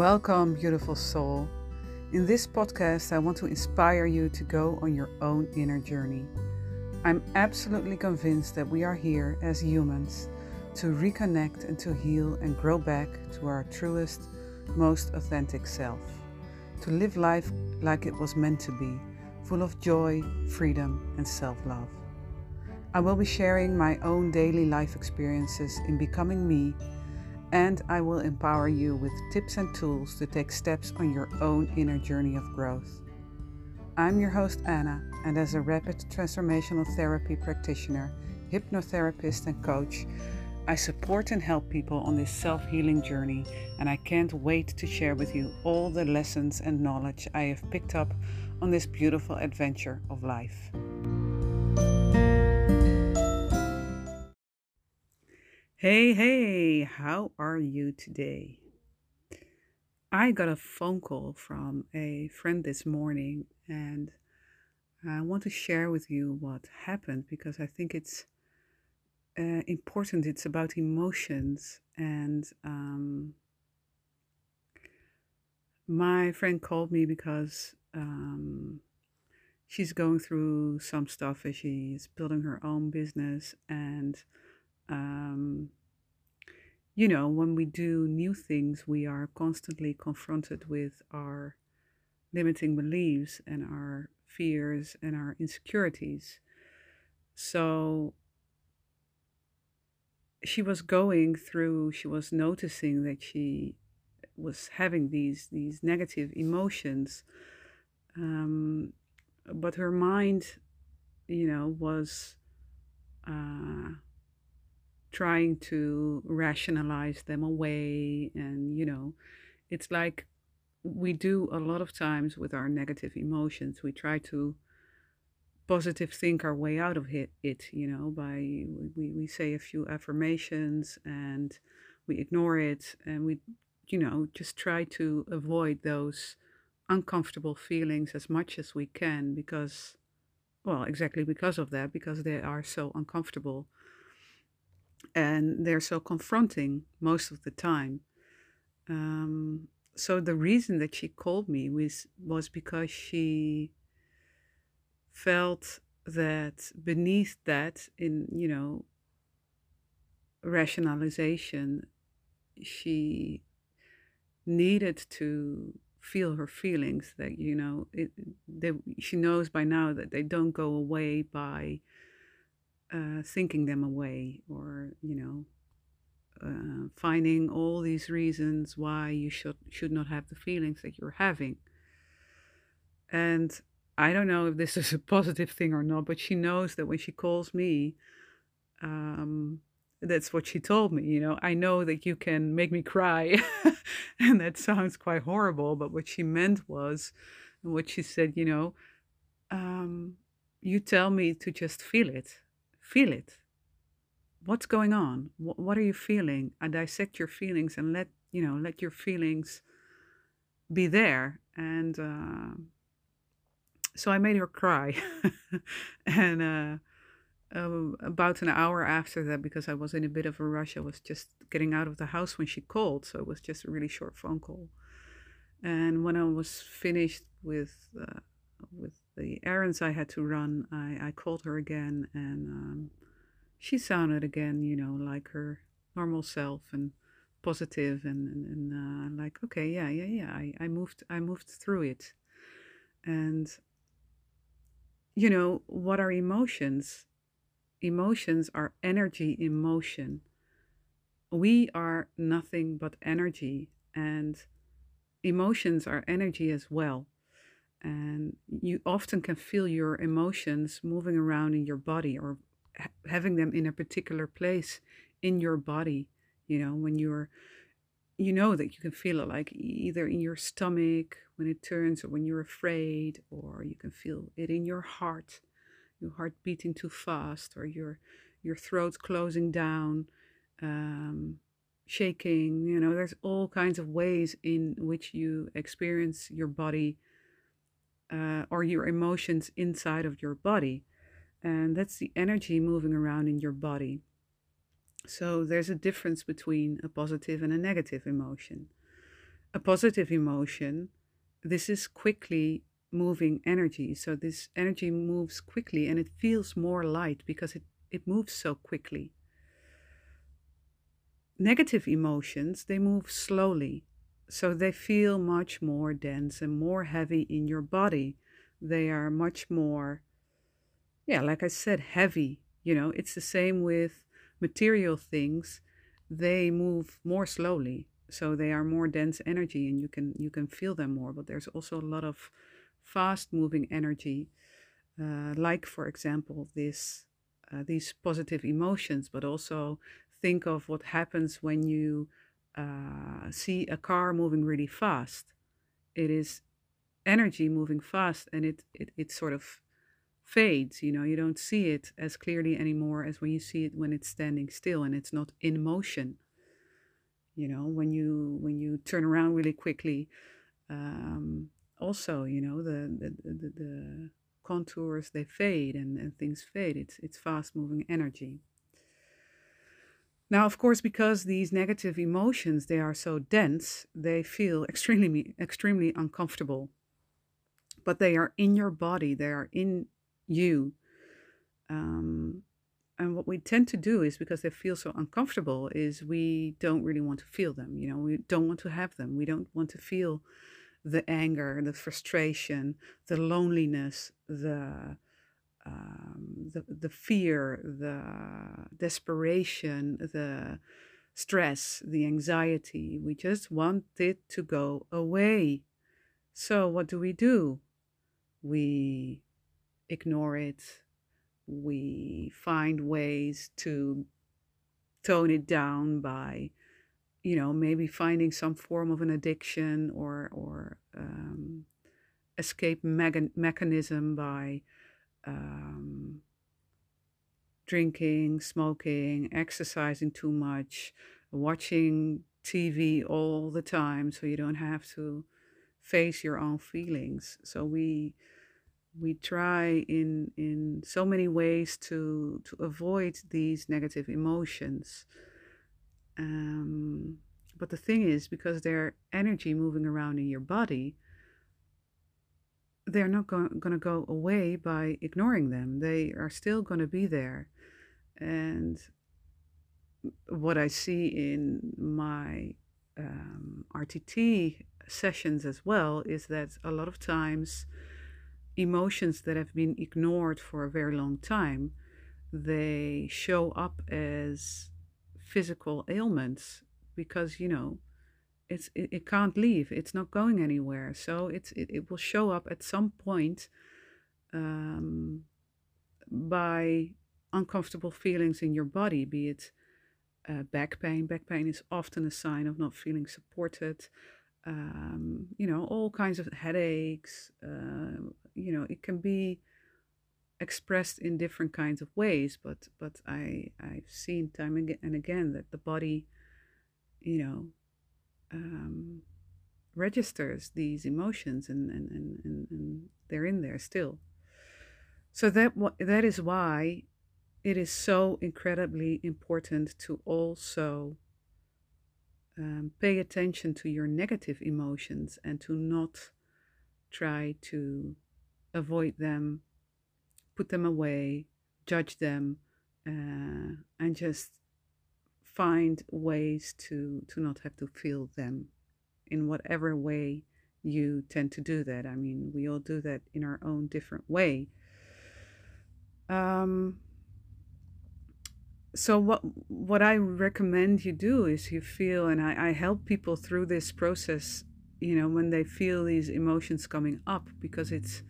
Welcome, beautiful soul. In this podcast, I want to inspire you to go on your own inner journey. I'm absolutely convinced that we are here as humans to reconnect and to heal and grow back to our truest, most authentic self. To live life like it was meant to be, full of joy, freedom, and self love. I will be sharing my own daily life experiences in becoming me and I will empower you with tips and tools to take steps on your own inner journey of growth. I'm your host, Anna, and as a rapid transformational therapy practitioner, hypnotherapist, and coach, I support and help people on this self healing journey, and I can't wait to share with you all the lessons and knowledge I have picked up on this beautiful adventure of life. Hey, hey, how are you today? I got a phone call from a friend this morning, and I want to share with you what happened because I think it's uh, important. It's about emotions, and um, my friend called me because um, she's going through some stuff as she's building her own business and um, you know, when we do new things, we are constantly confronted with our limiting beliefs and our fears and our insecurities. So she was going through, she was noticing that she was having these these negative emotions, um, but her mind, you know, was. Uh, trying to rationalize them away and you know it's like we do a lot of times with our negative emotions. We try to positive think our way out of it, it you know by we, we say a few affirmations and we ignore it and we you know just try to avoid those uncomfortable feelings as much as we can because well exactly because of that because they are so uncomfortable and they're so confronting most of the time. Um, so the reason that she called me was was because she felt that beneath that, in you know, rationalization, she needed to feel her feelings. That you know, it, they, she knows by now that they don't go away by uh, thinking them away or, you know, uh, finding all these reasons why you should should not have the feelings that you're having. And I don't know if this is a positive thing or not, but she knows that when she calls me, um, that's what she told me. You know, I know that you can make me cry, and that sounds quite horrible. But what she meant was, what she said, you know, um, you tell me to just feel it feel it. What's going on? What are you feeling? I dissect your feelings and let you know let your feelings be there. And uh, so I made her cry, and uh, uh, about an hour after that, because I was in a bit of a rush, I was just getting out of the house when she called. So it was just a really short phone call. And when I was finished with uh, with the errands I had to run, I, I called her again and um, she sounded again, you know, like her normal self and positive and, and, and uh, like, okay, yeah, yeah, yeah. I, I moved, I moved through it. And, you know, what are emotions? Emotions are energy in motion. We are nothing but energy and emotions are energy as well and you often can feel your emotions moving around in your body or ha- having them in a particular place in your body you know when you're you know that you can feel it like either in your stomach when it turns or when you're afraid or you can feel it in your heart your heart beating too fast or your your throat closing down um, shaking you know there's all kinds of ways in which you experience your body uh, or your emotions inside of your body. And that's the energy moving around in your body. So there's a difference between a positive and a negative emotion. a positive emotion, this is quickly moving energy. So this energy moves quickly and it feels more light because it, it moves so quickly. Negative emotions, they move slowly. So they feel much more dense and more heavy in your body. They are much more, yeah, like I said, heavy. You know, it's the same with material things. They move more slowly so they are more dense energy and you can you can feel them more but there's also a lot of fast moving energy uh, like for example this uh, these positive emotions but also think of what happens when you uh, see a car moving really fast. It is energy moving fast and it, it it sort of fades you know? You don't see it as clearly anymore as when you see it when it's standing still and it's not in motion. You know when you when you turn around really quickly um, also you know the the, the, the contours they fade and, and things fade. It's it's fast moving energy now of course because these negative emotions they are so dense they feel extremely extremely uncomfortable. But they are in your body they are in you. Um, and what we tend to do is because they feel so uncomfortable is we don't really want to feel them you know we don't want to have them. We don't want to feel the anger the frustration the loneliness the um, the, the fear the desperation the stress the anxiety we just want it to go away. So what do we do? We ignore it. We find ways to tone it down by you know maybe finding some form of an addiction or or um, escape me- mechanism by um, drinking smoking exercising too much watching tv all the time so you don't have to face your own feelings. So we we try in in so many ways to to avoid these negative emotions. Um, but the thing is because they're energy moving around in your body they're not go- going to go away by ignoring them. They are still going to be there. And what i see in my um, rtt sessions as well is that a lot of times emotions that have been ignored for a very long time, they show up as physical ailments because, you know, it's it, it can't leave. It's not going anywhere. So it's it, it will show up at some point um, by uncomfortable feelings in your body, be it uh, back pain. Back pain is often a sign of not feeling supported. Um, you know, all kinds of headaches, uh, you know it can be expressed in different kinds of ways but but i i've seen time and again that the body you know um, registers these emotions and and, and and they're in there still. So that that is why it is so incredibly important to also um, pay attention to your negative emotions and to not try to avoid them, put them away, judge them, uh, and just find ways to to not have to feel them in whatever way you tend to do that. I mean, we all do that in our own different way. Um, so what what I recommend you do is you feel, and I, I help people through this process. You know, when they feel these emotions coming up, because it's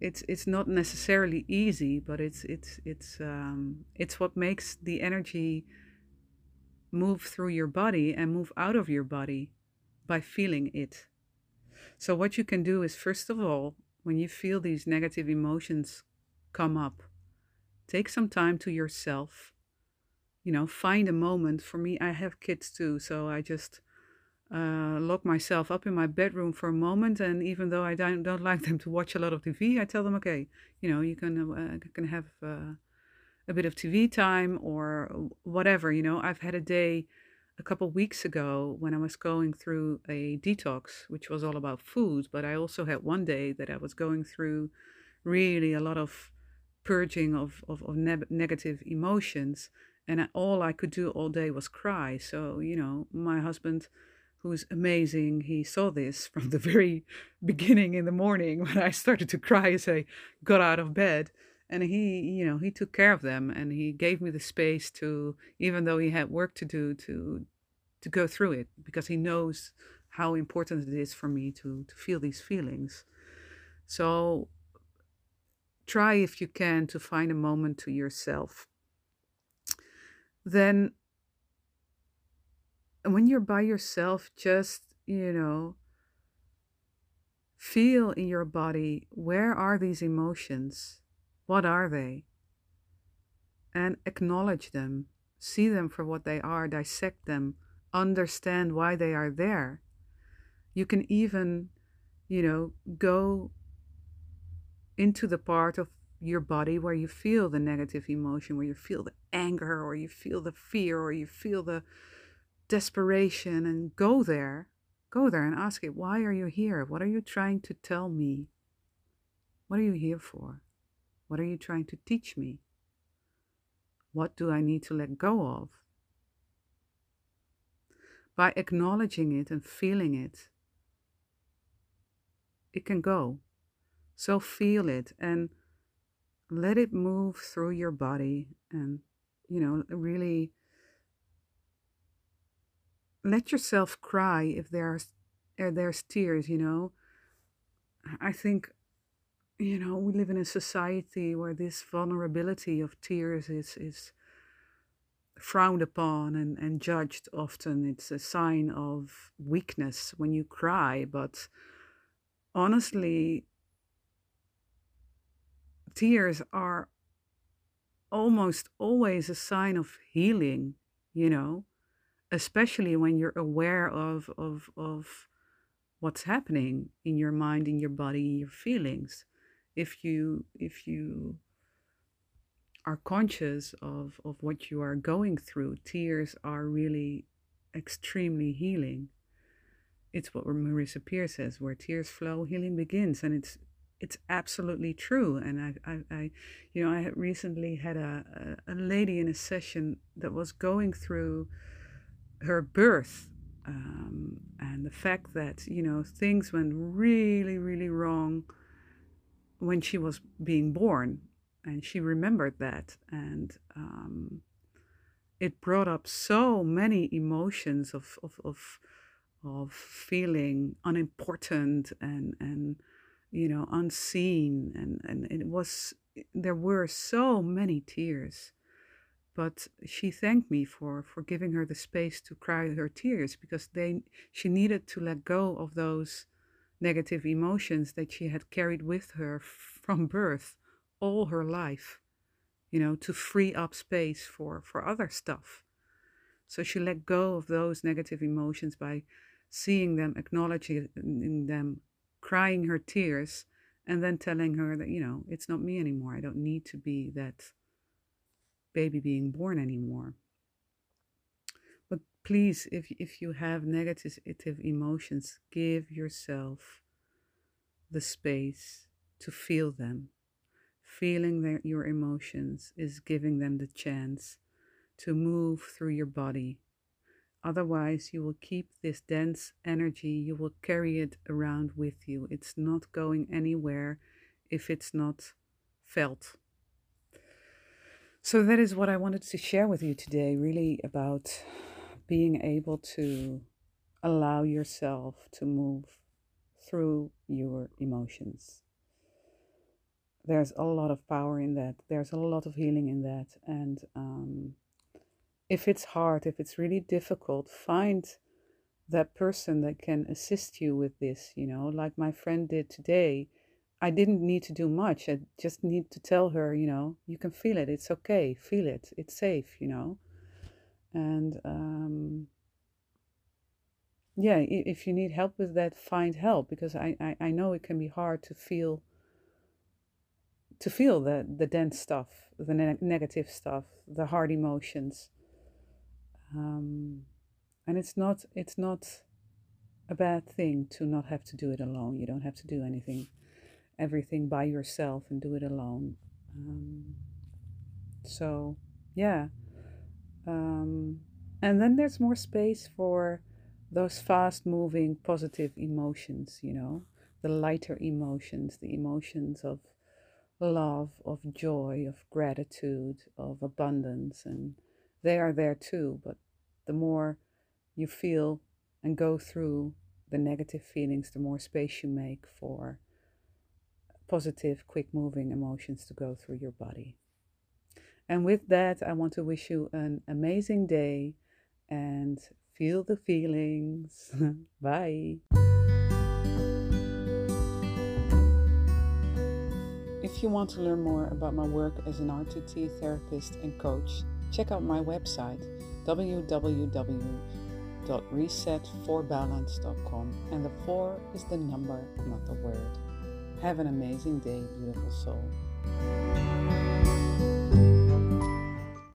it's it's not necessarily easy, but it's it's it's um, it's what makes the energy move through your body and move out of your body by feeling it. So what you can do is first of all, when you feel these negative emotions come up, take some time to yourself. You know, find a moment. For me, I have kids too, so I just uh, lock myself up in my bedroom for a moment. And even though I don't, don't like them to watch a lot of TV, I tell them, okay, you know, you can uh, can have uh, a bit of TV time or whatever. You know, I've had a day a couple weeks ago when I was going through a detox, which was all about food, but I also had one day that I was going through really a lot of purging of, of, of ne- negative emotions. And all I could do all day was cry. So, you know, my husband, who's amazing, he saw this from the very beginning in the morning when I started to cry as I got out of bed. And he, you know, he took care of them and he gave me the space to, even though he had work to do, to to go through it because he knows how important it is for me to to feel these feelings. So try if you can to find a moment to yourself. Then, when you're by yourself, just, you know, feel in your body where are these emotions? What are they? And acknowledge them, see them for what they are, dissect them, understand why they are there. You can even, you know, go into the part of your body where you feel the negative emotion, where you feel the anger or you feel the fear or you feel the desperation, and go there. Go there and ask it, why are you here? What are you trying to tell me? What are you here for? What are you trying to teach me? What do I need to let go of? By acknowledging it and feeling it, it can go. So feel it and let it move through your body and, you know, really let yourself cry if there's if there's tears, you know. I think, you know, we live in a society where this vulnerability of tears is is frowned upon and, and judged often. It's a sign of weakness when you cry, but honestly, tears are almost always a sign of healing, you know, especially when you're aware of, of, of what's happening in your mind, in your body, in your feelings. If you, if you are conscious of, of what you are going through, tears are really extremely healing. It's what Marissa Peer says, where tears flow, healing begins. And it's it's absolutely true. And I, I, I you know, I recently had a, a, a, lady in a session that was going through her birth um, and the fact that, you know, things went really, really wrong when she was being born. And she remembered that. And um, it brought up so many emotions of, of, of, of feeling unimportant and, and, you know, unseen. And, and it was, there were so many tears. But she thanked me for, for giving her the space to cry her tears because they, she needed to let go of those negative emotions that she had carried with her from birth all her life, you know, to free up space for, for other stuff. So she let go of those negative emotions by seeing them, acknowledging mm, them, crying her tears and then telling her that, you know, it's not me anymore. I don't need to be that baby being born anymore. But please, if, if you have negative emotions, give yourself the space to feel them. Feeling their, your emotions is giving them the chance to move through your body Otherwise, you will keep this dense energy, you will carry it around with you. It's not going anywhere if it's not felt. So, that is what I wanted to share with you today really about being able to allow yourself to move through your emotions. There's a lot of power in that, there's a lot of healing in that. And, um, if it's hard, if it's really difficult, find that person that can assist you with this, you know, like my friend did today. I didn't need to do much. I just need to tell her, you know, you can feel it. It's okay. Feel it. It's safe, you know. And um, yeah, if you need help with that, find help because I, I, I know it can be hard to feel to feel the the dense stuff, the ne- negative stuff, the hard emotions. Um, And it's not it's not a bad thing to not have to do it alone. You don't have to do anything everything by yourself and do it alone. Um, so yeah. Um, and then there's more space for those fast moving positive emotions, you know, the lighter emotions, the emotions of love, of joy, of gratitude, of abundance. And they are there too. But the more you feel and go through the negative feelings, the more space you make for positive, quick moving emotions to go through your body. And with that, I want to wish you an amazing day and feel the feelings. Bye. If you want to learn more about my work as an RTT therapist and coach, check out my website www.reset4balance.com and the 4 is the number, not the word. Have an amazing day, beautiful soul.